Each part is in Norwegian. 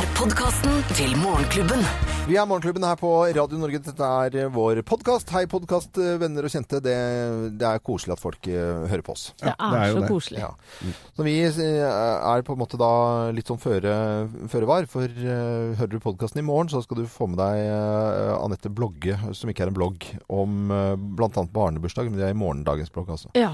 er podkasten til Morgenklubben. Vi er Morgenklubben her på Radio Norge. Dette er vår podkast. Hei, podkast, venner og kjente. Det, det er koselig at folk eh, hører på oss. Det er, det er så det. koselig. Ja. Så vi eh, er på en måte da litt sånn føre, føre var. For uh, hører du podkasten i morgen, så skal du få med deg uh, Anette Blogge, som ikke er en blogg, om uh, bl.a. barnebursdag. Men det er i morgendagens blogg, altså. Ja,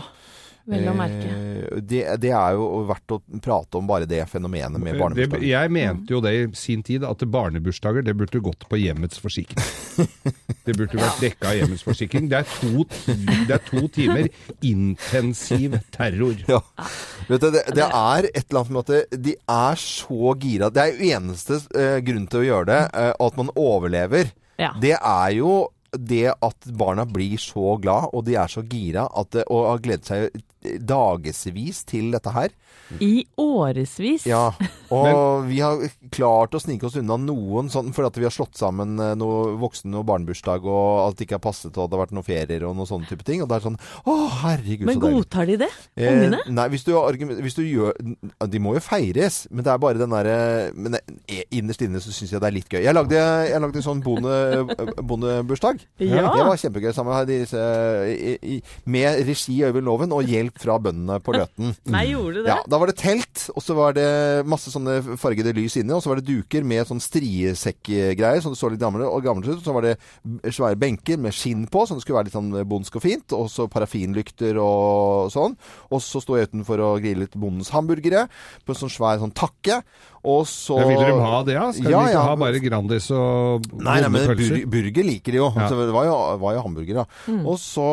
vel å merke. Eh, det, det er jo verdt å prate om bare det fenomenet med Det, jeg mente jo det i sin tid, at barnebursdager det burde gått på hjemmets forsikring. Det burde vært dekka av hjemmets forsikring. Det er to, det er to timer intensiv terror. Ja. Vet du, det, det er et eller annet med at de er så gira. Det er jo eneste eh, grunn til å gjøre det, eh, at man overlever. Ja. Det er jo det at barna blir så glad, og de er så gira, at, og har gledet seg dagevis til dette her. I årevis. Ja, og vi har klart å snike oss unna noen sånn, fordi at vi har slått sammen eh, noe voksen- og barnebursdag, og alt ikke har passet, og det har vært noen ferier og noen sånne type ting. Og det er sånn, å herregud, Men så deilig. godtar de det? Eh, Ungene? nei, hvis du, hvis du gjør De må jo feires, men det er bare den derre Men eh, innerst inne så syns jeg det er litt gøy. Jeg lagde, jeg lagde sånn bonde, bondebursdag. Ja. Det var kjempegøy sammen med, disse, i, i, med regi Øyvind Loven og hjelp fra bøndene på Løten. Nei, gjorde det? Ja, Da var det telt, og så var det masse sånne fargede lys inne, og så var det duker med sånn striesekkgreier, så det så litt gamle og gamle ut. Så var det svære benker med skinn på, så det skulle være litt sånn bondsk og fint. Og så parafinlykter og sånn. Og så sto jeg utenfor og grillet bondens hamburgere på en sånn svær sånn takke. Og så Ja, vil de ha det, ja? Skal Ja, de ikke ja. ha bare Grandis og Nei, nei, men bur burger liker de jo. Ja. Så det var jo, var jo hamburger, da. Og så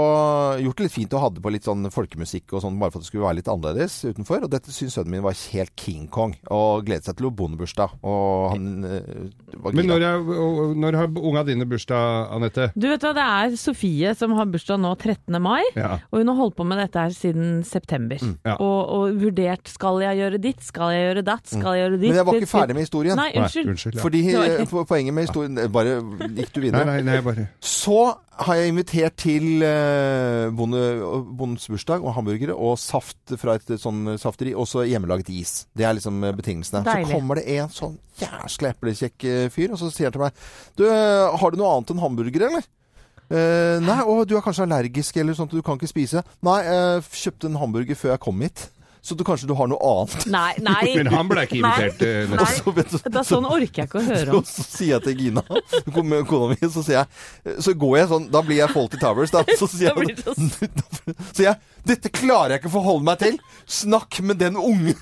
gjort det litt fint å ha det på litt sånn folkemusikk og sånn, bare for at det skulle være litt annerledes utenfor. Og dette syns sønnen min var helt King Kong, og gledet seg til bondebursdag. Og han var var Men når, jeg, når har unga dine bursdag, Anette? Du vet hva, det er Sofie som har bursdag nå 13. mai, Ja. og hun har holdt på med dette her siden september. Ja. Og, og vurdert skal jeg gjøre ditt, skal jeg gjøre datt, skal jeg gjøre ditt. Jeg var ikke ferdig med historien. Nei, unnskyld. Nei, unnskyld ja. Fordi eh, po- poenget med historien eh, Bare gikk du videre? nei, nei, bare Så har jeg invitert til eh, bonde, bondens bursdag og hamburgere og saft fra et sånn safteri, og så hjemmelaget is. Det er liksom betingelsene. Deilig. Så kommer det en sånn jæskla eplekjekk fyr, og så sier han til meg Du, har du noe annet enn hamburgere, eller? Eh, nei, og du er kanskje allergisk eller sånt, du kan ikke spise. Nei, jeg kjøpte en hamburger før jeg kom hit. Så du, kanskje du har noe annet? Nei, nei. Men han ble ikke invitert. Nei. Nei. Så, vet du, Da, sånn orker jeg ikke å høre om. Så, så sier jeg til Gina, kona mi, så sier jeg Så går jeg sånn Da blir jeg Faulty Towers, da. Så sier jeg, da så sier jeg Dette klarer jeg ikke å forholde meg til. Snakk med den ungen.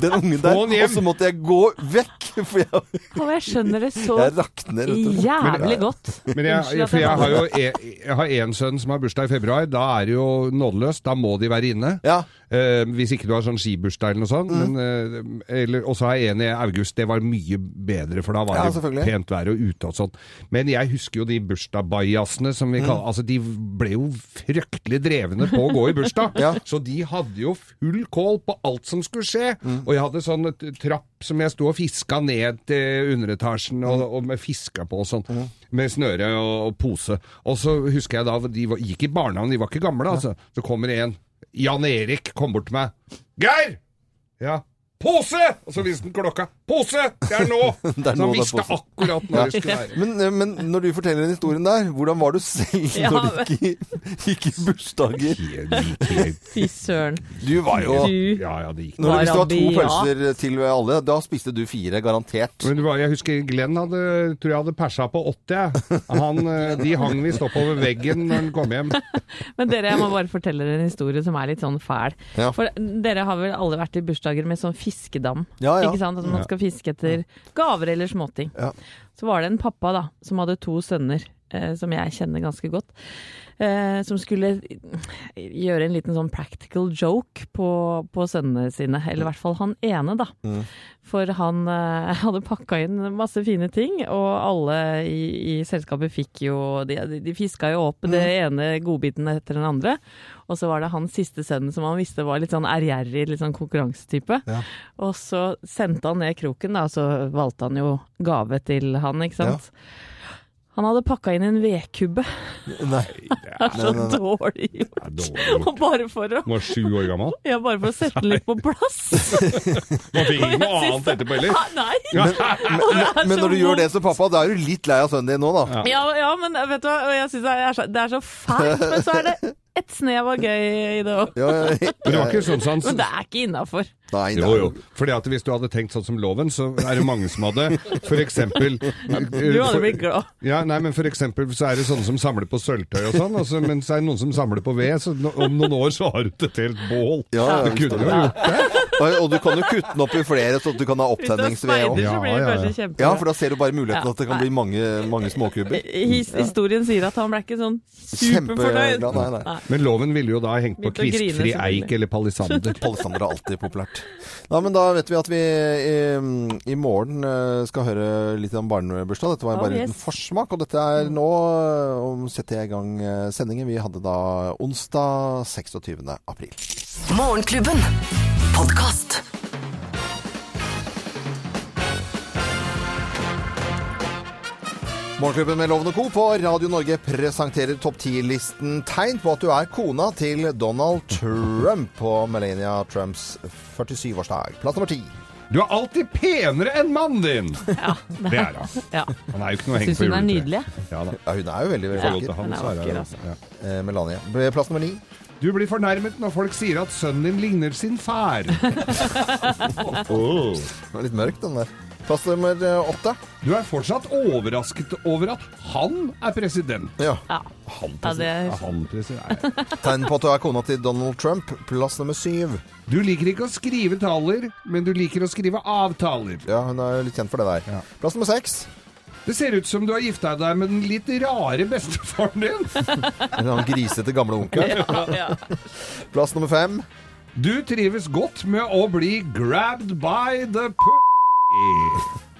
Den ungen der. Og så måtte jeg gå vekk. For jeg, Og jeg skjønner det så jeg rakner. jævlig godt. Men jeg, jeg jeg har jo e- jeg har én sønn som har bursdag i februar. Da er det jo nådeløst. Da må de være inne. Ja. Eh, hvis ikke du har sånn skibursdag eller noe sånt. Mm. Eh, og så har jeg en i august. Det var mye bedre, for da var Ja, det pent vær og ute og sånn. Men jeg husker jo de bursdagsbajasene som vi Mm. kaller Altså, de ble jo fryktelig drevne på å gå i bursdag. Ja. Så de hadde jo full kål på alt som skulle skje. Mm. Og jeg hadde sånn trapp som jeg sto og fiska ned til underetasjen, og, Mm. og med fiska på og sånn. Med snøre og, og pose. Og så husker jeg da, de var, gikk i barnehagen, de var ikke gamle, altså. Så kommer en. Jan Erik kom bort til meg. Geir! Ja. Pose! Og så viste han klokka. Pose! Det er nå! Det er så han visste akkurat når det skulle være. Men, eh, men når du forteller den historien der, hvordan var du selv Ja, når du gikk i, gikk i bursdager? Fy søren. Du var jo Du Ja, ja, det gikk. når, Hvis du var to pølser til alle, da spiste du fire, garantert. Men var, jeg husker Glenn hadde, tror jeg hadde persa på 80. jeg. Han, eh, de hang visst oppover veggen når han kom hjem. Men dere, jeg må bare fortelle dere en historie som er litt sånn fæl. Ja. For dere har vel alle vært i bursdager med sånn fiskedam? Ja, ja. Ikke sant? At man skal fiske etter gaver eller småting. Ja. Så var det en pappa da, som hadde to sønner, eh, som jeg kjenner ganske godt. Eh, som skulle gjøre en liten sånn practical joke på, på sønnene sine. Eller i hvert fall han ene, da. Mm. For han eh, hadde pakka inn masse fine ting, og alle i, i selskapet fikk jo De, de fiska jo opp det ene godbiten etter den andre. Og så var det hans siste sønn som han visste var litt sånn ærgjerrig, litt sånn konkurransetype. Ja. Og så sendte han ned kroken, da, og så valgte han jo gave til han, ikke sant. Han hadde pakka inn en vedkubbe. Nei. Det er så dårlig gjort. Det er dårlig gjort. Og bare for å var sju år gammel. ja, bare for å sette den litt på plass. Man fikk ikke noe annet etterpå heller. Nei! Men, men, men når du gjør det som pappa, da er du litt lei av sønnen din nå, da. Ja, ja, men vet du hva, jeg synes det, så, det er så fælt, men så er det et snev av gøy i det òg. Ja, ja, Men det var ikke sånn som Men det er ikke innafor. Jo, jo. Fordi at hvis du hadde tenkt sånn som loven, så er det mange som hadde for eksempel Du hadde blitt glad. Ja, nei, men for eksempel så er det sånne som samler på sølvtøy og sånn, altså, men så er det noen som samler på ved, så no, om noen år så har du et helt bål. Ja, ja, du kunne jo gjort det. Og, og du kan jo kutte den opp i flere, så du kan ha opptenningsved òg. Ja, ja, ja. Ja, for da ser du bare muligheten Ja, at det kan bli mange, mange småkubber. His, historien sier at han ble ikke sånn superfornøyd. Nei, nei. Men loven ville jo da hengt på kvistfri eik eller palisander. Palisander er alltid populært. Ja, men da vet vi at vi i, i morgen eh, skal høre litt om barnebursdag. Dette var jo bare en yes. liten forsmak, og dette er nå eh, om setter jeg i gang eh, sendingen. Vi hadde da onsdag 26. april. Morgenklubben. Podkast. Morgenklubben med Lovende Co. på Radio Norge presenterer topp 10-listen tegn på at du er kona til Donald Trump på Melania Trumps 47-årsdag. Plass nummer ti. Du er alltid penere enn mannen din! Ja, Det er han. ja. Han er jo ikke noe å henge Syns hun er nydelig. Ja da. Ja, hun er jo veldig, veldig vakker. han, Hun er er vakker, altså. ja. Eh, Melania. Plass nummer ni. Du blir fornærmet når folk sier at sønnen din ligner sin far. Det var litt mørkt, den der. Plass nummer eh, åtte. Du er fortsatt overrasket over at han er president. Ja. Ja. Han Ja, det- Er han president? Nei. Tegn på at du er kona til Donald Trump. Plass nummer syv. Du liker ikke å skrive taler, men du liker å skrive avtaler. Ja, hun er litt kjent for det der. Ja. Plass nummer seks. Det ser ut som du har gifta deg med den litt rare bestefaren din. En sånn grisete gamle onkel. Ja. Plass nummer fem. Du trives godt med å bli grabbed by the p...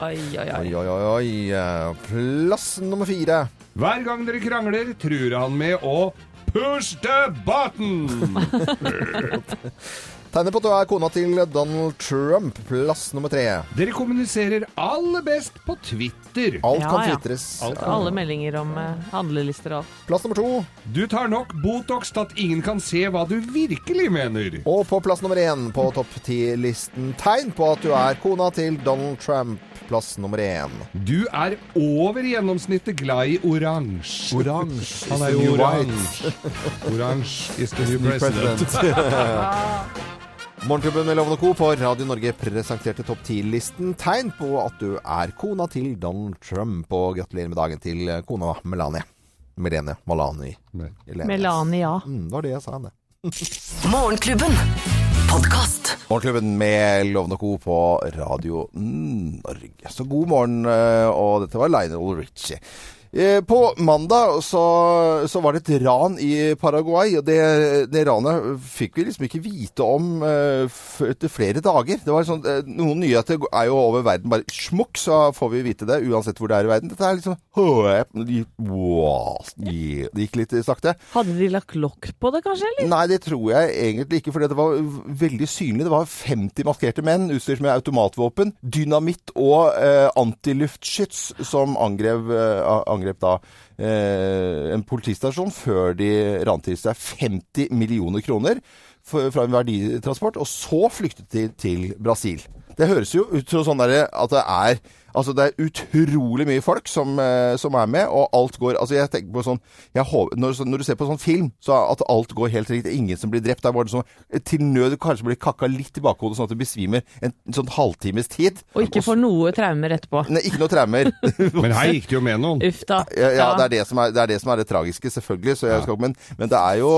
Oi, oi, oi. Oi, oi, oi, Plass nummer fire. Hver gang dere krangler, truer han med å push the button. Tegner på at du er kona til Donald Trump. Plass nummer tre. Dere kommuniserer aller best på Twitter. Alt Ja, kan ja. Alt Ja. Alle meldinger om uh, handlelister og alt. Plass nummer to. Du tar nok Botox til at ingen kan se hva du virkelig mener. Og på plass nummer én på topp ti-listen tegn på at du er kona til Donald Trump. Plass nummer én. Du er over gjennomsnittet glad i oransje. Oransje. Han er jo oransje. Oransje is the New president. president. Morgenklubben med Lovende Co. på Radio Norge presenterte topp 10-listen tegn på at du er kona til Donald Trump. Og gratulerer med dagen til kona Melania. Melania Malani. Elenius. Melania. Mm, det var det jeg sa, det. Morgenklubben. Podkast. Morgenklubben med Lovende Co. på Radio Norge. Så god morgen, eh, og dette var Lionel Richie. Eh, På mandag så, så var det et ran i Paraguay, og det, det ranet fikk vi liksom ikke vite om eh, etter flere dager. Det var sånn, eh, Noen nyheter er jo over verden. Bare smukk, så får vi vite det, uansett hvor det er i verden. Dette er liksom wow, Det gikk litt sakte. Hadde de lagt lokk på det, kanskje? eller? Nei, det tror jeg egentlig ikke, for det var veldig synlig. Det var 50 maskerte menn utstyrt med automatvåpen, dynamitt og eh, antiluftskyts som angrep, eh, angrep da eh, en politistasjon før de rant til seg 50 millioner kroner fra en verditransport, og så flyktet de til Brasil. Det høres jo ut som sånn der, at det er Altså Det er utrolig mye folk som, eh, som er med, og alt går Altså jeg tenker på sånn jeg håper, når, når du ser på sånn film, så at alt går helt riktig. Ingen som blir drept. Det er bare sånn til nød kanskje blir kakka litt i bakhodet, sånn at du besvimer en, en sånn halvtimes tid. Og ikke får noe traumer etterpå. Nei, ikke noe traumer. Men her gikk det jo med noen. Uff da. ja, ja, det er det, som er, det er det som er det tragiske, selvfølgelig. Så jeg skal, men, men det er jo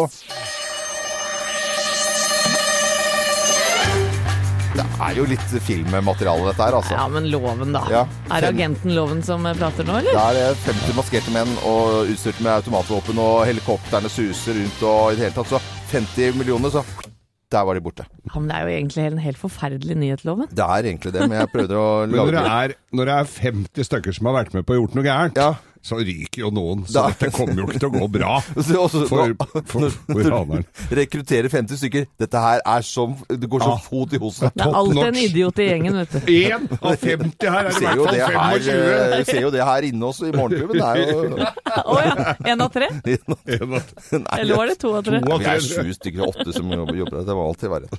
Det er jo litt filmmateriale, dette her, altså. Ja, men loven, da. Ja. Er det agenten Loven som eh, prater nå, eller? Det er 50 maskerte menn og utstyrt med automatvåpen, og helikoptrene suser rundt og i det hele tatt. Så 50 millioner, så der var de borte. Ja, men det er jo egentlig en helt forferdelig nyhet, Loven. Det er egentlig det, men jeg prøvde å når det, når det er 50 stykker som har vært med på å gjort noe gærent, Ja. Så ryker jo noen. Så Da- dette kommer jo ikke til å gå bra for, nå- for, for Raneren. Rekruttere 50 stykker. Dette her er som Det går som Ja. fot i hosen. Det er alltid en idiot i gjengen, vet du. Én av 50 her er i hvert fall 25. Vi ser jo det her inne også i morgenklubben. Å jo Å ja. Én av tre? Nei, Eller var det to av tre? To av Vi er sju stykker, åtte som jobber der. Det må alltid være.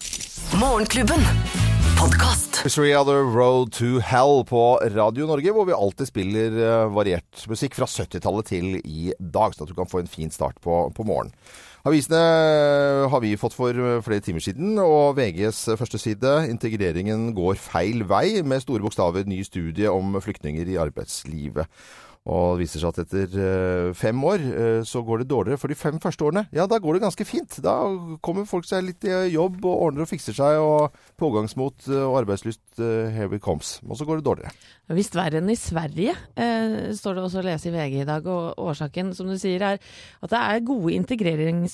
Morgenklubben. Podkast. Three Other Road to Hell på Radio Norge, hvor vi alltid spiller eh, variert musikk fra 70-tallet til i dag, sånn at du kan få en fin start på, på morgenen. Avisene har vi fått for eh, flere timer siden, og VGs første side, 'Integreringen går feil vei', med store bokstaver, ny studie om flyktninger i arbeidslivet. Og det viser seg at etter eh, fem år eh, så går det dårligere for de fem første årene. Ja, da går det ganske fint. Da kommer folk seg litt i jobb og ordner og fikser seg, og pågangsmot eh, og arbeidslyst eh, here we comes. Og så går det dårligere. Visst verre enn i Sverige, eh, står det også å lese i VG i dag. Og årsaken, som du sier, er at det er gode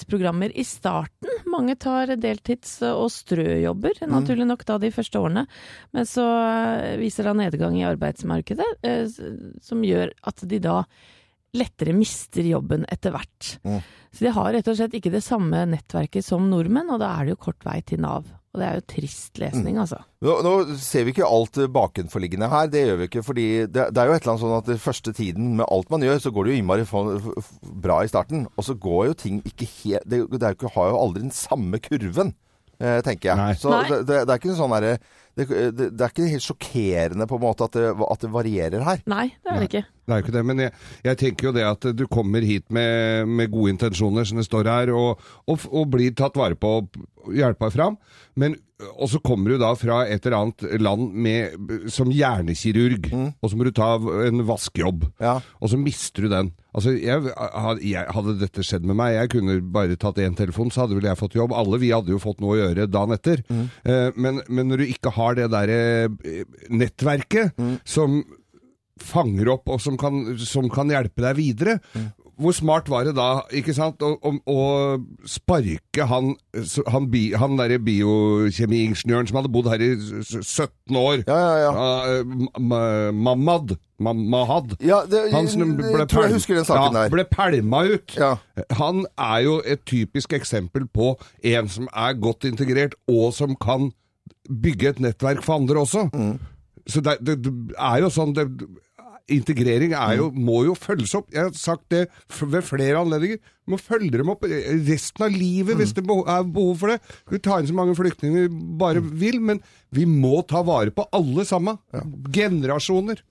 integreringsprogrammer i starten. Mange tar deltids- og strøjobber, naturlig nok da de første årene. Men så eh, viser da nedgang i arbeidsmarkedet, eh, som gjør at de da lettere mister jobben etter hvert. Mm. Så de har rett og slett ikke det samme nettverket som nordmenn, og da er det jo kort vei til Nav. Og det er jo trist lesning, altså. Nå, nå ser vi ikke alt bakenforliggende her, det gjør vi ikke. fordi det, det er jo et eller annet sånn at den første tiden med alt man gjør, så går det jo innmari bra i starten. Og så går jo ting ikke helt Det, det er jo ikke, har jo aldri den samme kurven. eh, tenker jeg. Nei. Så Nei. det, det, det er ikke sånn derre det, det, det er ikke helt sjokkerende på en måte at det, at det varierer her. Nei, det er det ikke. Det er jo ikke det, men jeg, jeg tenker jo det at du kommer hit med, med gode intensjoner, som det står her, og, og, og blir tatt vare på og hjelpa fram. Men, og så kommer du da fra et eller annet land med, som hjernekirurg, og så må du ta en vaskejobb. Ja. Og så mister du den. Altså, jeg, hadde dette skjedd med meg, jeg kunne bare tatt én telefon, så hadde vel jeg fått jobb. Alle vi hadde jo fått noe å gjøre dagen etter. Eh, men, men når du ikke har det derre nettverket nettverket som fanger opp og som kan, som kan hjelpe deg videre. Hvor smart var det da, ikke sant, å, å, å sparke han, han, bi, han derre biokjemiingeniøren som hadde bodd her i 17 år. Ja, ja, ja. Eh, Mamad. Mahad. Ja, det, Han ble tror jeg husker den saken ja, der. ble pælma ut. Ja. Han er jo et typisk eksempel på en som er godt integrert, og som kan bygge et nettverk for andre også. Mm. Så det, det, det er jo sånn det, Integrering er jo, må jo følges opp. Jeg har sagt det ved flere anledninger. Du må følge dem opp resten av livet hvis det er behov for det. Vi tar inn så mange flyktninger vi bare vil, men vi må ta vare på alle sammen. Generasjoner.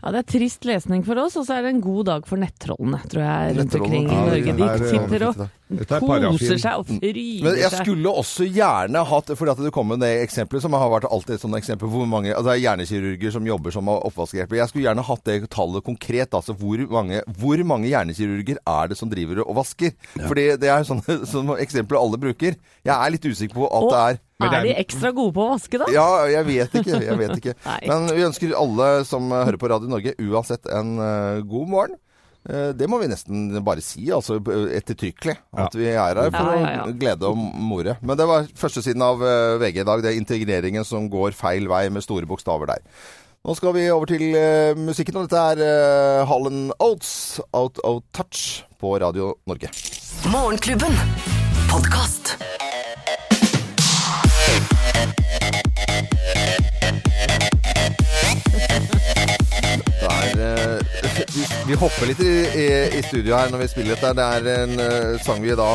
Ja, Det er trist lesning for oss, og så er det en god dag for nettrollene, tror jeg, rundt omkring i Norge. det De er- sitter og Dette er parafin. koser seg og fryder Men jeg seg. skulle også gjerne hatt Fordi at du kom med det eksempelet, som har vært alltid et sånt eksempel hvor mange altså Det er hjernekirurger som jobber som oppvaskhjelper. Jeg skulle gjerne hatt det tallet konkret. Altså hvor mange, hvor mange hjernekirurger er det som driver og vasker? Fordi det er sånne, sånne eksempler alle bruker. Jeg er litt usikker på at Og det er Men er er- de ekstra gode på å vaske, da? ja, jeg vet ikke. Jeg vet ikke. Men vi ønsker alle som hører på Radio Norge uansett en eh, god morgen. Eh, det må vi nesten bare si, altså ettertrykkelig. At vi er her for Ja, ja, ja. å glede og more. Men det var førstesiden av eh, VG i dag. Det er integreringen som går feil vei med store bokstaver der. Nå skal vi over til eh, musikken, og dette er uh, Hallen Oates, Out of Touch, på Radio Norge. Morgenklubben. Podkast. Vi, hopper litt i, i, i studio her når vi spiller dette. Det er en uh, sang vi da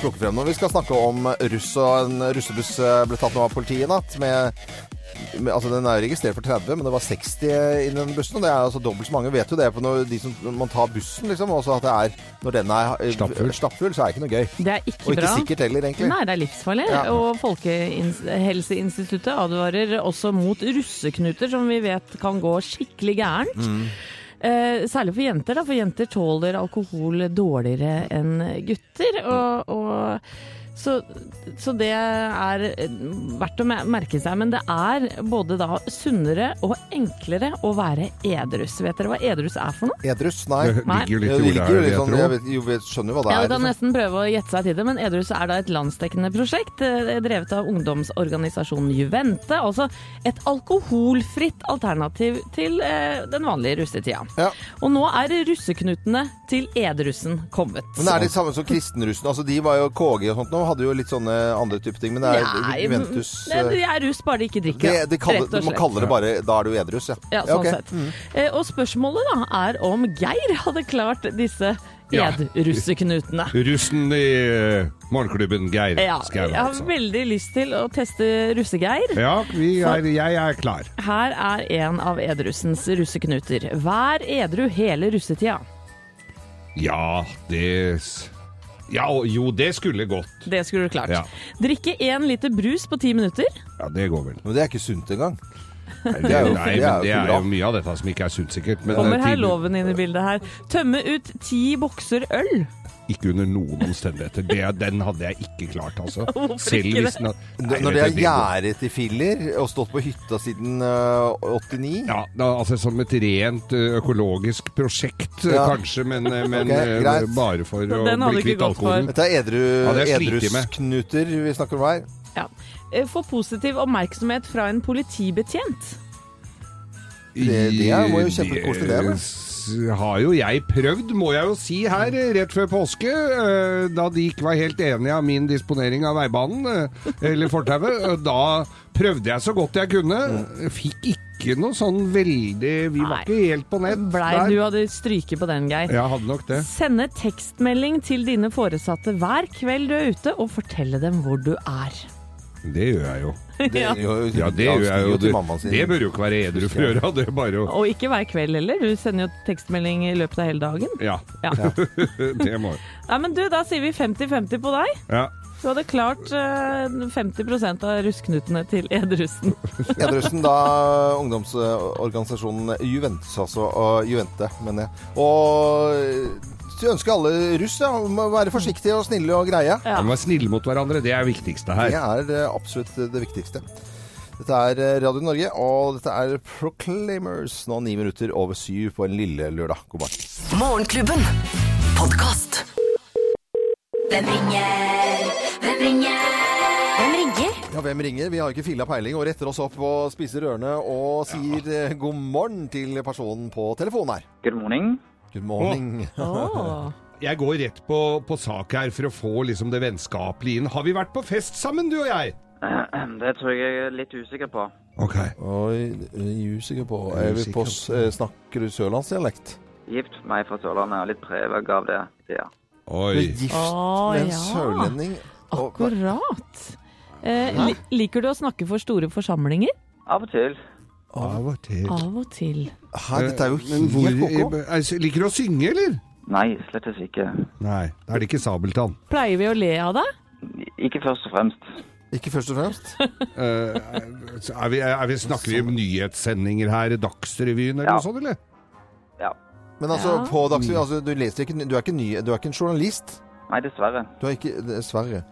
plukker frem når vi skal snakke om russ. Og en russebuss eh, ble tatt nå av politiet i natt. Med, med, altså Den er registrert for 30, men det var 60 i den bussen. Og det er altså dobbelt så mange. Vet jo det på når de som man tar bussen, liksom. Også at det er Når den er eh, Stappfull. stappfull, så er det ikke noe gøy. Det er ikke Og ikke bra. sikkert heller, egentlig. Nei, det er livsfarlig. Ja. Og Folkehelseinstituttet advarer også mot russeknuter, som vi vet kan gå skikkelig gærent. Mm. Eh, særlig for jenter, da, for jenter tåler alkohol dårligere enn gutter. Og, og Så, så det er eh, verdt å merke seg. Men det er både da sunnere og enklere å være edrus. Vet dere hva edrus er for noe? Edrus? Nei. Det ligger litt i ordet her, jeg sånn, jeg vet, jeg skjønner jo hva det Ja, er. Du kan liksom. nesten prøve å gjette seg til det, men Edrus er da et landsdekkende prosjekt eh, drevet av ungdomsorganisasjonen Juvente. Altså et alkoholfritt alternativ til eh, den vanlige russetida. Ja. Og nå er russeknutene til edrussen kommet. Men er det samme som kristenrussen. Altså, de var jo KG og sånt nå, hadde jo litt sånne andre typer ting. Men det er Nei, Juventus Nei, eh, det er russ, bare de ikke drikker. det kaller, rett og Man kaller det bare Da er du edrus, ja. Ja, sånn okay. sett. Eh, og spørsmålet da er om Geir hadde klart disse Ja. Russen i eh, morgenklubben, Geir Ja, Skau, jeg har altså. veldig lyst til å teste russegeir. Ja, vi er, jeg er klar. Her er en av edrussens russeknuter. Vær edru hele russetida. Ja, det Ja, jo, det skulle gått. Det skulle du klart. Ja. Drikke én liter brus på ti minutter. Ja, det går vel. Men det er ikke sunt engang. Nei, Det er jo- nei, men det er jo mye av dette som ikke er sunt, sikkert. Men Kommer er her loven inn i bildet her. Tømme ut ti bokser øl. Ikke under noen omstendigheter. Det, den hadde jeg ikke klart, altså. Selv hvis det? hadde, Nei, Når det er gjerdet i filler og stått på hytta siden uh, 89 Ja, da, altså som et rent økologisk prosjekt, Ja. kanskje, men, men okay, bare for å bli kvitt alkoholen. Dette er edru, Ja, er edrusknuter vi snakker om her. Ja. Eh, Få positiv oppmerksomhet fra en politibetjent. Det- det er- må jo kjempekoselig, det, s- har jo jeg prøvd, må jeg jo si her, rett før påske, da de ikke var helt enige av min disponering av veibanen, eller fortauet. Da prøvde jeg så godt jeg kunne. Fikk ikke noe sånn veldig Vi var ikke helt på nett Blei der. du hadde stryket på den, Geir. Jeg hadde nok det. Sende tekstmelding til dine foresatte hver kveld du er ute, og fortelle dem hvor du er. Det gjør jeg jo. Det, Ja. jo, Ja, det gjør jeg jo. Det, det bør jo ikke være edru for å gjøre. Det er bare å Og ikke hver kveld heller. Du sender jo tekstmelding i løpet av hele dagen. Ja. Ja. det må Nei, men du, da sier vi 50-50 på deg. Ja. Du hadde klart eh, 50% av russknutene til edrussen. Edrussen, da ungdomsorganisasjonen Juventus, altså. Og Juvente, mener jeg. Og ønsker alle russ ja, må være forsiktige og snille og greie. Ja. Man må være snille mot hverandre. Det er det viktigste her. Det er eh, absolutt det viktigste. Dette er eh, Radio Norge, og dette er Proclaimers. Nå ni minutter over syv på en lille lørdag. God morgen. Morgenklubben. Podkast. Hvem ringer? Hvem ringer? Hvem ringer? Ja, hvem ringer? Vi har ikke filla peiling og retter oss opp og spiser ørene og sier ja. god morgen til personen på telefonen her. Good morning. Good morning. Oh. Jeg går rett på, på sak her for å få liksom det vennskapelige inn. Har vi vært på fest sammen, du og jeg? Det tror jeg jeg er litt usikker på. Ok. Oi, er usikker på er vi på, eh, Snakker du sørlandsdialekt? Gift meg fra Sørlandet og litt preg av det. Ja. Du er gift med en sørlending? Akkurat. Eh, liker du å snakke for store forsamlinger? Av og til. Av og til. Av og til. Hæ, dette er jo Men hvor, koko. er- Liker du å synge, eller? Nei, slett ikke. Nei, da er det ikke Sabeltann. Pleier vi å le av deg? Ikke først og fremst. Ikke først og fremst. Eh, er vi, er vi, snakker vi om nyhetssendinger her, Dagsrevyen eller Ja. noe sånt, eller? Ja. Men altså, Ja. på Dagsrevyen altså, du, leser ikke, du, er ikke ny, du er ikke en journalist. Nei, dessverre. Du er ikke Dessverre.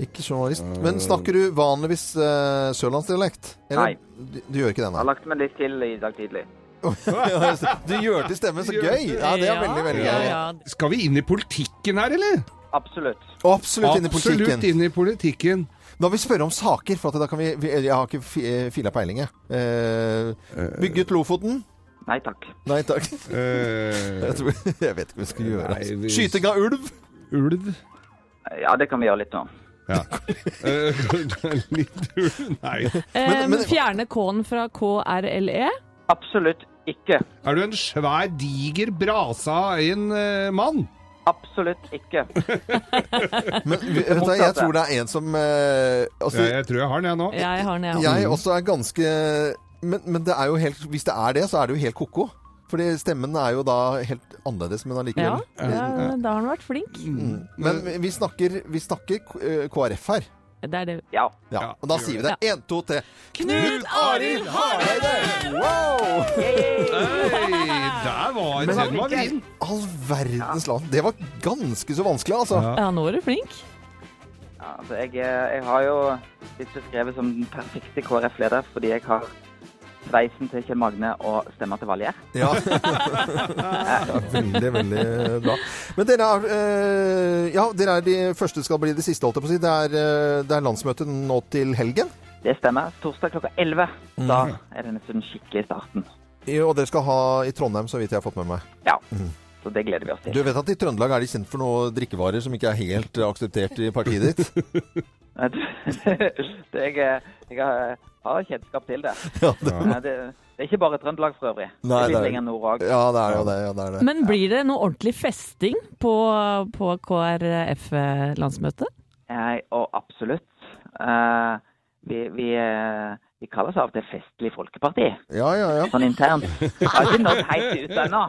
Ikke journalist. Men snakker du vanligvis uh, sørlandsdialekt? Nei. Du, du gjør ikke det, Jeg har lagt meg litt til i dag tidlig. du gjør til stemmen, så gøy! Ja, det er veldig, veldig gøy. ja. Skal vi inn i politikken her, eller? Absolutt. Absolutt inn i Absolutt politikken. inn i politikken. Da vil vi spørre om saker, for at da kan vi, vi Jeg har ikke fi- fila peiling, jeg. Eh, bygget Lofoten? Nei takk. Nei takk. Eh, Jeg, tror, jeg vet ikke hva vi skal gjøre. Nei, Altså. vi- Skyting av ulv? ulv? Ja, det kan vi gjøre litt nå. Ja. Eh, litt? Nei. Men, men- fjerne K-en fra KRLE? Absolutt ikke. Er du en svær, diger brasa en eh, mann? Absolutt ikke. Men vet du, jeg tror det er en som eh, altså, Ja, jeg tror jeg har den, jeg nå. Jeg har den, jeg Jeg også. også er ganske men, men det er jo helt, hvis det er det, så er det jo helt ko-ko. Fordi stemmen er jo da helt annerledes, men Ja, allikevel. ja, da har han vært flink. Mm. Men vi snakker, vi snakker eh, KrF her. Det er det. Ja. Ja, Ja, og da sier vi det. Én, to, tre. Knut Arild Hareide! Wow! Hei, der var Men- den var vrien. All verdens land. Det var ganske så vanskelig, altså. Ja. Ja, nå er du flink. Ja, altså jeg, eh, jeg har jo blitt beskrevet som den perfekte KrF-leder fordi jeg har sveisen til Kjell Magne og stemmer til Valgerd. Ja. ja. Veldig, veldig bra. Men dere er, eh, ja, dere er de første skal bli de siste, holdt jeg på å si. Det er, eh, det er landsmøte nå til helgen. Det stemmer. Torsdag klokka 11. Da er det nesten skikkelig starten. I- Og dere skal ha i Trondheim, så vidt jeg har fått med meg. Ja, så det gleder vi oss til. Du vet at i Trøndelag er de kjent for noen drikkevarer som ikke er helt akseptert i partiet ditt? det jeg, jeg har, har kjennskap til det. Ja, det, Eh, det. Det er ikke bare Trøndelag for øvrig. Nei, det er litt er- lenger nord òg. ja, det er jo det. Ja, det, det. Men blir det noe ordentlig festing på, på KrF-landsmøtet? Eh, og absolutt. Eh, vi, vi, eh, vi kaller seg av og til Festlig Folkeparti, Ja, ja, ja. sånn internt. Jeg har ikke nådd helt ut ennå,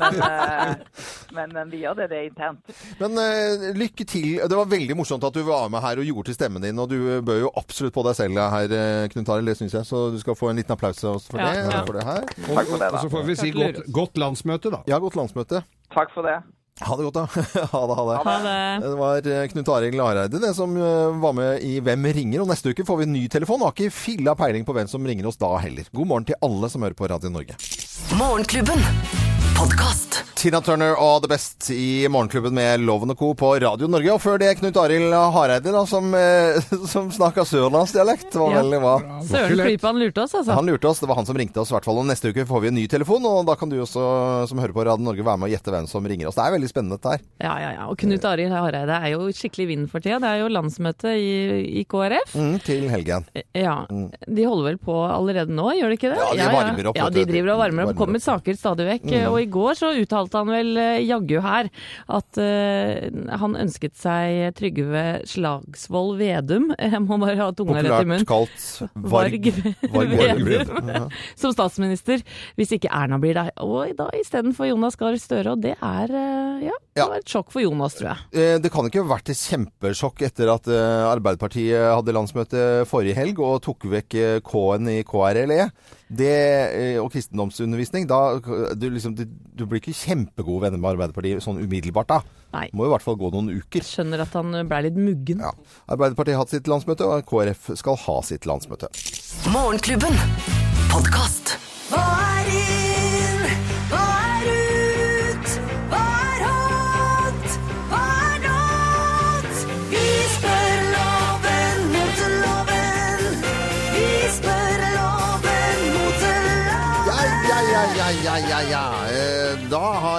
men, eh, men, men vi gjør det, det er internt. Men uh, lykke til. Det var veldig morsomt at du var med her og gjorde til stemmen din. Og du bør jo absolutt på deg selv her, eh, Knut Arild. Det syns jeg. Så du skal få en liten applaus for, Ja, det, ja. for det her. Takk for det, Og så får vi si godt, godt landsmøte, da. Ja, godt landsmøte. Takk for det. Ha det godt, da. ha det, ha det. Ha det. Det var eh, Knut Arild Lareide det som eh, var med i Hvem ringer? Og neste uke får vi en ny telefon. Og har ikke filla peiling på hvem som ringer oss da heller. God morgen til alle som hører på Radio Norge. Morgenklubben. Podkast. Tina Turner og The Best i Morgenklubben med Loven og Co. på Radio Norge. Og før det Knut Arild Hareide, da, som, eh, som snakka sørlandsdialekt. Var Ja. Søren klype, han lurte oss, altså. Han lurte oss. Det var han som ringte oss, i hvert fall. Og neste uke får vi en ny telefon, og da kan du også, som hører på Radio Norge, være med og gjette hvem som ringer oss. Det er veldig spennende, dette her. Ja, ja, ja. Og Knut Arild Hareide er jo skikkelig i vinden for tida. Det er jo landsmøte i, i KrF. Mm, til helgen. Ja. De holder vel på allerede nå, gjør de ikke det? Ja, de varmer opp, Ja, de driver og varmer opp. Kommer saker stadig vekk. Og i går så uttalte han vel eh, jaggu her at uh, han ønsket seg Trygve Slagsvold Vedum. Jeg må bare ha tunga rett i munnen. kalt Varg. Varg Vedum. Ja. som statsminister, hvis ikke Erna blir der. Og da istedenfor Jonas Gahr Støre. Og det er uh, ja, det Ja. var et sjokk for Jonas, tror jeg. Det kan ikke ha vært et kjempesjokk etter at Arbeiderpartiet hadde landsmøte forrige helg og tok vekk K-en i KRLE. Det, eh, og kristendomsundervisning. Da, du, liksom, du, du blir ikke kjempegode venner med Arbeiderpartiet sånn umiddelbart, da. Nei. Må i hvert fall gå noen uker. Jeg Skjønner at han blei litt muggen. Ja. Arbeiderpartiet har hatt sitt landsmøte, og KrF skal ha sitt landsmøte. Morgenklubben. Podkast.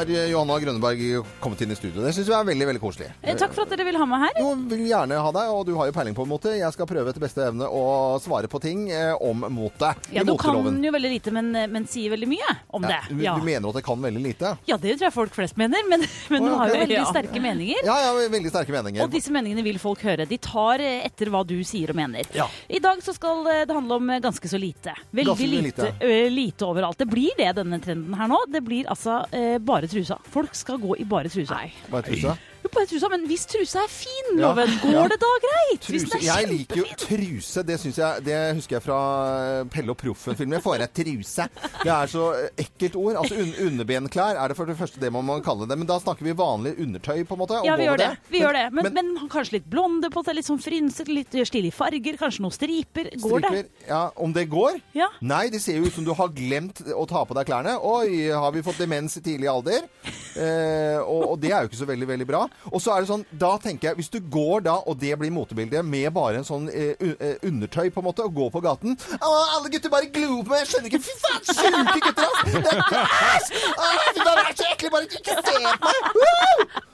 Har eh, Johanna Grønneberg kommet inn i studio. Det syns vi er veldig veldig koselig. Eh, Takk for at dere vil ha meg her. Jo, vil gjerne ha deg, og du har jo peiling på en måte. Jeg skal prøve etter beste evne å svare på ting eh, om motet, i Ja, Du kan jo veldig lite, men, men sier veldig mye om det. Ja, du, Ja. du mener at jeg kan veldig lite? ja, det tror jeg folk flest mener, men, men Å, du har jo veldig sterke meninger. Ja, ja, veldig sterke meninger. Og disse meningene vil folk høre. De tar etter hva du sier og mener. I dag så skal det handle om ganske så lite. Veldig lite, lite. lite overalt. Det blir det, denne trenden her nå. Det blir altså eh, bare trusa. Folk skal gå i bare trusa. Bare trusa. Bare trusa, Men hvis trusa er fin. Loven, går Ja. det da greit? Truse. Jeg liker jo truse. Det, jeg, det husker jeg fra eh, Pelle og Proffen-filmen. Jeg får deg truse. Det er så eh, ekkelt ord. Altså un Underbenklær er det for det første det man må kalle det. Men da snakker vi vanlig undertøy, på en måte. Ja, vi gjør det. Vi gjør det. Men, men- men, kanskje litt blonde på seg, litt sånn frynser, litt stilige farger, kanskje noen striper. Går det? Ja, om det går? Ja. Nei, det ser jo ut som du har glemt å ta på deg klærne. Oi, har vi fått demens i tidlig alder? Eh, og, og det er jo ikke så veldig, veldig bra. Og så er det sånn, da tenker jeg, hvis du går da, og det blir motebildet, med bare en sånn eh, eh, undertøy på en måte, og går på gaten Å, alle gutter bare glor på meg, jeg skjønner ikke, fy faen, sjuke gutter, ass! Det er, ass! Å, fy faen, det er så ekkelig, bare ikke se på meg! Woo!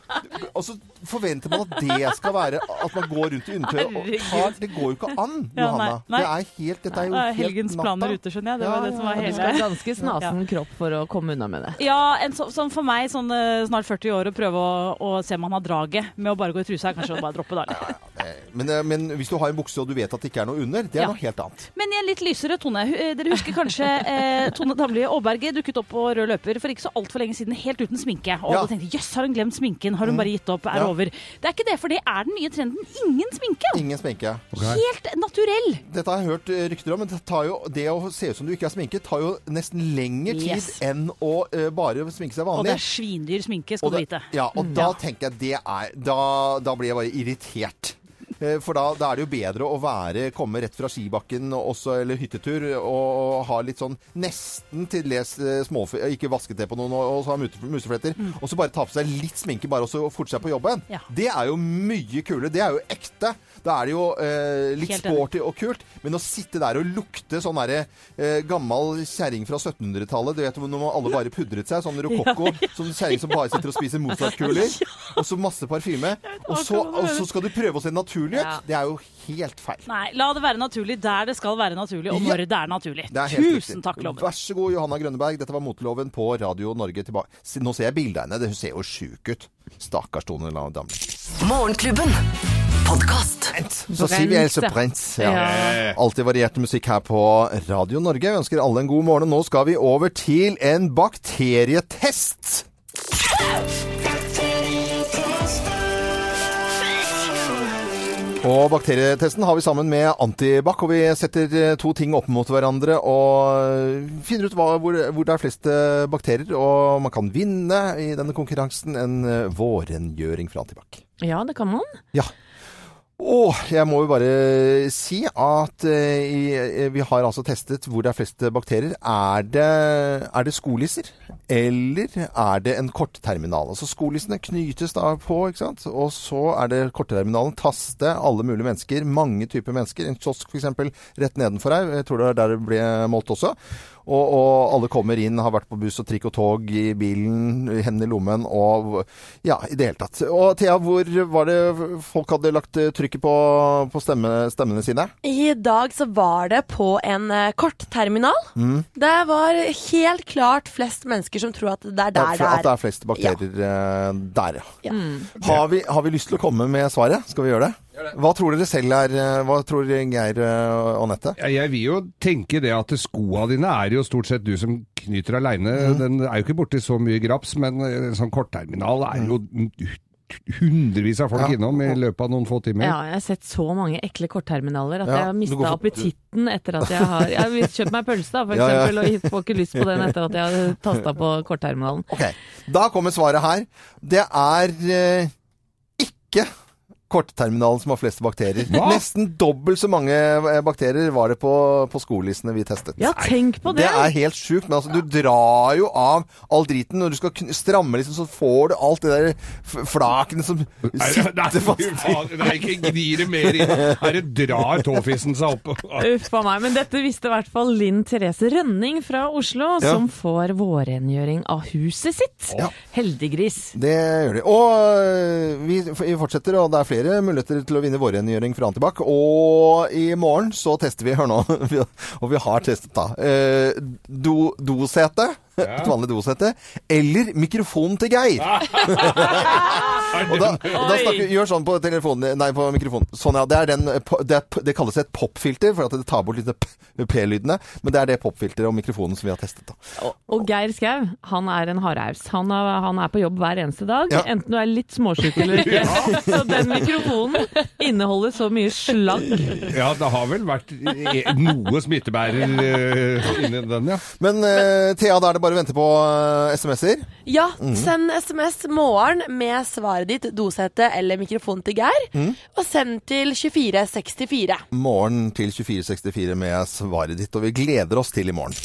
Og så forventer man at det skal være at man går rundt i undertøy. Og tar, det går jo ikke an, Ja, Johanna. nei, nei. Det er helt, dette er jo er helt helgens natta. planer ute, skjønner jeg. Det var det som var ja, Du skal ha ganske snasen kropp for å komme unna med det. Ja, en så, sånn for meg, sånn eh, snart 40 år, å prøve å, å se om man har draget med å bare gå i trusa, er kanskje å bare droppe det. Men, eh, men hvis du har en bukse og du vet at det ikke er noe under, det er Ja. noe helt annet. Men i en litt lysere tone. Eh, Dere husker kanskje eh, Tone Damli Aaberge dukket opp på rød løper for ikke så altfor lenge siden, helt uten sminke. Og Ja. da tenkte jøss, har hun glemt sminken? Har hun bare gitt opp? Er Ja. over? Det er ikke det, for det er den nye trenden. Ingen sminke! Ingen sminke. Helt naturell. Dette har jeg hørt eh, rykter om, men det, tar jo, det å se ut som du ikke er sminket, tar jo nesten lengre tid Yes. enn å uh, bare sminke seg vanlig. Og det er svindyr sminke, skal det, du vite. Ja, og da tenker jeg det er da, da blir jeg bare irritert. Eh, For da, da er det jo bedre å være, komme rett fra skibakken også, eller hyttetur og, og ha litt sånn nesten til les eh, småfe... Ikke vasket det på noen og, og så ha musefletter. musefletter. Og så bare ta på seg litt sminke bare og så forte seg på jobben. Ja. Det er jo mye kulere. Det er jo ekte. Da er det jo eh, litt Helt sporty og kult. Men å sitte der og lukte sånn derre eh, gammel kjerring fra 1700-tallet Du vet når alle bare pudret seg, sånn rokokko. Sånn kjerring som bare sitter og spiser Mozart-kuler. Og så masse parfyme. Og så, og så skal du prøve å se naturlig ut. Ja. Det er jo helt feil. Nei, la det være naturlig der det skal være naturlig, og Ja. det er naturlig. Det er Tusen riktig. takk, Loven. Vær så god, Johanna Grønneberg. Dette var Moteloven på Radio Norge tilbake. Nå ser jeg bildet av henne. Det- Hun ser jo sjuk ut. Stakkars Tone Damli. Morgenklubben. Podkast. Så sier vi Else. Brent. Ja. Ja. Alltid variert musikk her på Radio Norge. Vi ønsker alle en god morgen. Og nå skal vi over til en bakterietest. Og bakterietesten har vi sammen med Antibac, og vi setter eh, to ting opp mot hverandre og finner ut hva, hvor, hvor det er flest eh, bakterier. Og man kan vinne i denne konkurransen en eh, vårrengjøring fra Antibac. Ja, det kan man. Ja. Og jeg må jo bare si at eh, eh, vi har altså testet hvor det er flest bakterier. Er det, er det skolisser, eller er det en kortterminal? Altså skolissene knytes da på, ikke sant? Og så er det kortterminalen. Taste alle mulige mennesker, mange typer mennesker. En kiosk f.eks. rett nedenfor her. Jeg tror det er der det ble målt også. Og, og alle kommer inn, har vært på buss og trikk og tog i bilen, hendene i lommen og ja, i det hele tatt. Og Thea, hvor var det folk hadde lagt eh, trykket på, på stemme, stemmene sine? I dag så var det på en eh, kortterminal. Mm. Det var helt klart flest mennesker som tror at det er der det at det er. er flest bakterier ja. der, ja. Ja. Har, vi, har vi lyst til å komme med svaret? Skal vi gjøre det? Hva tror dere selv er eh, Hva tror Geir eh, og Anette? Ja, Jeg vil jo tenke det at skoa dine er jo stort sett du som knyter aleine. Mm. Den er jo ikke borti så mye graps, men en sånn kortterminal er jo hundrevis av folk Ja. innom i løpet av noen få timer. Ja, jeg har sett så mange ekle kortterminaler at Ja, jeg har mista for- appetitten etter at jeg har Jeg har kjøpt meg pølse, da, for Ja, ja. eksempel, og jeg får ikke lyst på den etter at jeg har tasta på kortterminalen. Ok, Da kommer svaret her. Det er eh, ikke kortterminalen som har flest bakterier. Hva? Nesten dobbelt så mange eh, bakterier var det på, på skolissene vi testet. Ja, tenk på Det det! er helt sjukt, men altså, du drar jo av all driten. Når du skal stramme, liksom, så får du alt det der flakene som sitter fast. i nei, ikke gni det mer inn. Her drar tåfissen seg opp. Uff a meg. Men dette visste i hvert fall Linn Therese Rønning fra Oslo, Ja. som får vårrengjøring av huset sitt. Ja. Heldiggris. Det gjør de. Og vi, vi fortsetter, og det er flere muligheter til å vinne vårrengjøring fra Antibac. Og i morgen så tester vi, hør nå, og vi har testet da, eh, do, dosete, et vanlig dosette, eller mikrofonen til Geir. Og da, og da snakker, gjør sånn på telefonen, nei på mikrofonen. Sånn ja, det, er den, eh, det, er, det kalles et popfilter, for at det tar bort litt p-lydene. Men det er det popfilteret og mikrofonen som vi har testet. da. Og, og Geir Skau, han er en hardhaus. Han, han er på jobb hver eneste dag, Ja. enten du er litt småsjuk eller ikke. Så den mikrofonen inneholder så mye slagg. Ja, det har vel vært noe smittebærer eh, inni den, ja. Men uh, Thea, da er det bare å vente på eh, SMS-er. Ja, Mm. send SMS morgen med svaret ditt, dosehette eller mikrofon til Geir. Mm. Og send til 2464. Morgen til 2464 med svaret ditt, og vi gleder oss til i morgen.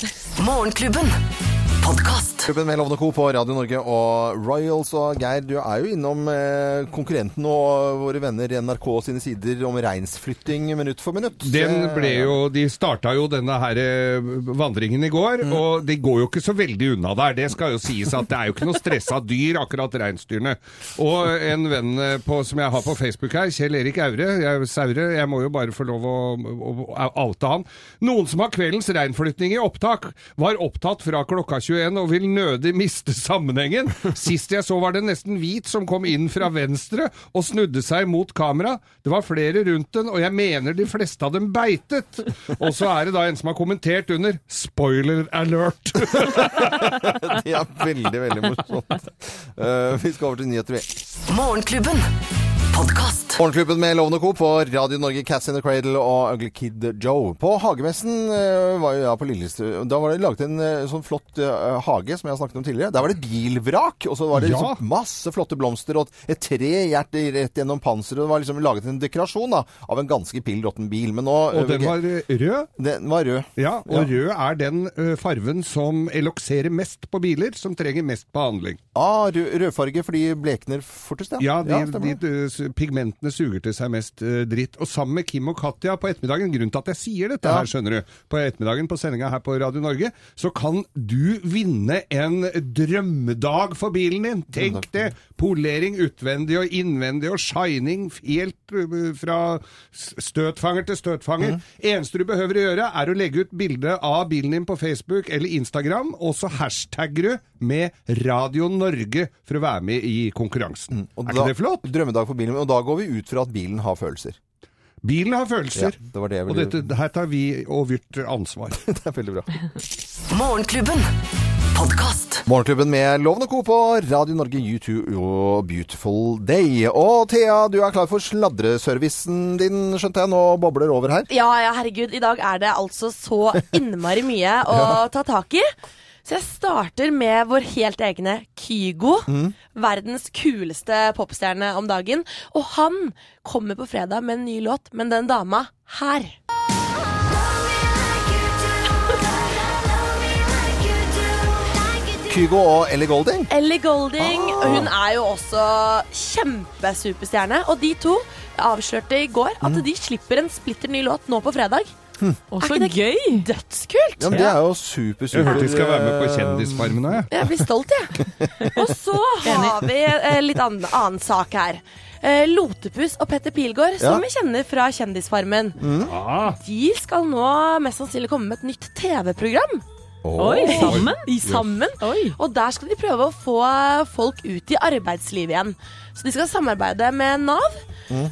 Morgenklubben. Podkast. Klubben med Lovende Co. på Radio Norge og Royals og Geir, du er jo innom eh, konkurrenten og våre venner i NRK sine sider om reinsflytting minutt for minutt. Den Eh, ble jo, De starta jo denne her eh, vandringen i går, Mm. og de går jo ikke så veldig unna der. Det skal jo sies at det er jo ikke noe stressa dyr, akkurat reinsdyrene. Og en venn på, som jeg har på Facebook her, Kjell Erik Aure, jeg, Saure, jeg må jo bare få lov å, å, å oute han. Noen som har kveldens reinflytting i opptak, var opptatt fra klokka 21 og vil nødig miste sammenhengen. Sist jeg så var det nesten hvit som kom inn fra venstre og snudde seg mot kamera. Det var flere rundt den, og jeg mener de fleste av dem beitet. Og så er det da en som har kommentert under 'spoiler alert'. Det er veldig, veldig morsomt. Uh, vi skal over til nyheter, vi. Morgenklubben. Podkast. Morgenklubben med Lovende Co. på Radio Norge, Cats in the Cradle og Ugly Kid Joe. På hagemessen eh, var jo jeg på Lillestrøm. Da var det laget en eh, sånn flott eh, hage som jeg har snakket om tidligere. Der var det bilvrak, og så var det Ja. liksom masse flotte blomster og et trehjert rett gjennom panseret. Det var liksom laget en dekorasjon da, av en ganske pill råtten bil. Men nå Og den var rød. Den var rød. Ja, og rød er den farven som elokserer mest på biler, som trenger mest behandling. Ah, rød, rødfarge fordi blekner fortest, Ja, de, ja de, de, ø, s- suger til seg mest ø, dritt. Og sammen med Kim og Katja på ettermiddagen, grunnen til at jeg sier dette Ja. her, skjønner du, på ettermiddagen på sendinga her på Radio Norge, så kan du vinne en drømmedag for bilen din. Tenk det! Polering utvendig og innvendig og shining helt fra støtfanger til støtfanger. Eneste du behøver å gjøre, er å legge ut bilde av bilen din på Facebook eller Instagram, og så hashtagger du med Radio Norge for å være med i konkurransen. Og er da- ikke det flott? Drømmedag for bilen. Og da går vi ut fra at bilen har følelser. Bilen har følelser. Ja, det var det jeg Og dette, her tar vi og Vyrt ansvar. det er veldig bra. Morgenklubben. Podcast. Morgenklubben med Lovende Co. på Radio Norge, YouTube og Beautiful Day. Og Thea, du er klar for sladreservicen din, skjønte jeg. Nå bobler over her. Ja, ja, herregud. I dag er det altså så innmari mye å ta tak i. Så jeg starter med vår helt egne Kygo. Verdens kuleste popstjerne om dagen. Og han kommer på fredag med en ny låt, men den dama her. Kygo og Ellie Golding. Ellie Golding. Ah. Hun er jo også kjempesuperstjerne. Og de to avslørte i går at de slipper en splitter ny låt nå på fredag. Så ikke det gøy! Dødskult! Ja, men Det er jo super, super Jeg hørte de skal være med på Kjendisfarmen òg, jeg. Jeg blir stolt, jeg. Og så har vi eh, litt annen, annen sak her. Eh, Lotepus og Petter Pilgaard, som Ja. vi kjenner fra Kjendisfarmen, Ah, de skal nå mest sannsynlig komme med et nytt TV-program. Oi, sammen? I sammen. Oi. Og der skal de prøve å få folk ut i arbeidslivet igjen. Så de skal samarbeide med Nav.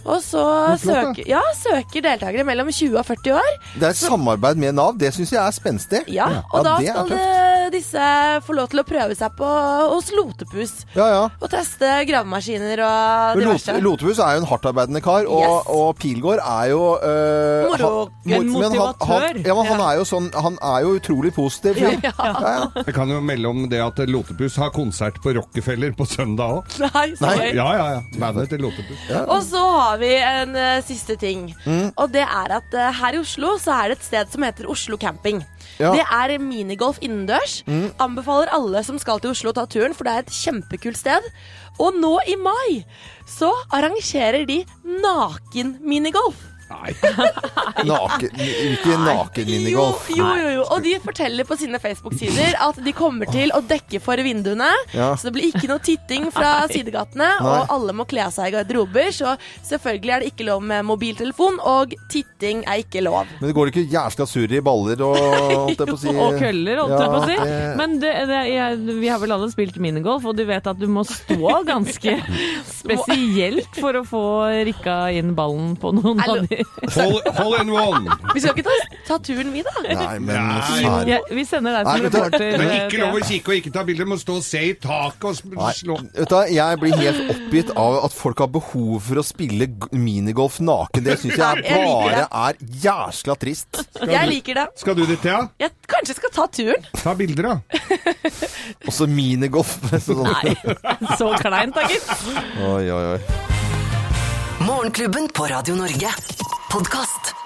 Og så flott, søker, ja, søker deltakere mellom 20 og 40 år. Det er samarbeid med Nav. Det syns jeg er spenstig. Ja, Og Ja, da skal disse få lov til å prøve seg på hos Lotepus. Ja, ja. Og teste gravemaskiner og diverse. Lot Lotepus er jo en hardtarbeidende kar, og, Yes. og Pilgaard er jo øh, Moro. ha, En mor- men han- Han, motivatør. ja, men han er jo sånn Han er jo utrolig positiv. fyr. Ja. Ja, ja. jeg kan jo melde om det at Lotepus har konsert på Rockefeller på søndag òg. Nei, Nei. Ja, ja, ja. Bandet til Lotepus. Og så har vi en uh, siste ting. Mm. Og det er at uh, her i Oslo så er det et sted som heter Oslo Camping. Ja. Mm. Det er minigolf innendørs. Anbefaler alle som skal til Oslo å ta turen, for det er et kjempekult sted. Og nå i mai så arrangerer de naken-minigolf. Nei. Naken, ikke naken-minigolf. Jo, jo, jo, jo. Og de forteller på sine Facebook-sider at de kommer til å dekke for vinduene. Ja. Så det blir ikke noe titting fra sidegatene, og alle må kle av seg i garderober. Så selvfølgelig er det ikke lov med mobiltelefon, og titting er ikke lov. Men det går ikke jævla surr i baller og holdt jeg på å si Og køller, holdt jeg på å si. Det- Men det, det, jeg, vi har vel alle spilt minigolf, og du vet at du må stå ganske spesielt for å få rikka inn ballen på noen av de. Hole, hole in one. Vi skal ikke ta, ta turen, vi, da. Nei, men Nei. Ja, vi sender deg Nei, som vet du- reporter. Men eh, ikke lov å kikke og ikke ta bilder. Må stå og se i taket og sp- Nei, slå vet du, hva, jeg blir helt oppgitt av at folk har behov for å spille g- minigolf naken. Det syns jeg Jeg liker bare det. er jæsla trist. Jeg liker det. Skal du dit, Thea? Jeg kanskje skal ta turen. Ta bilder, da. Også minigolf. Sånn. Nei, så kleint da, gitt. Oi, oi, oi. Morgenklubben på Radio Norge. Podkast.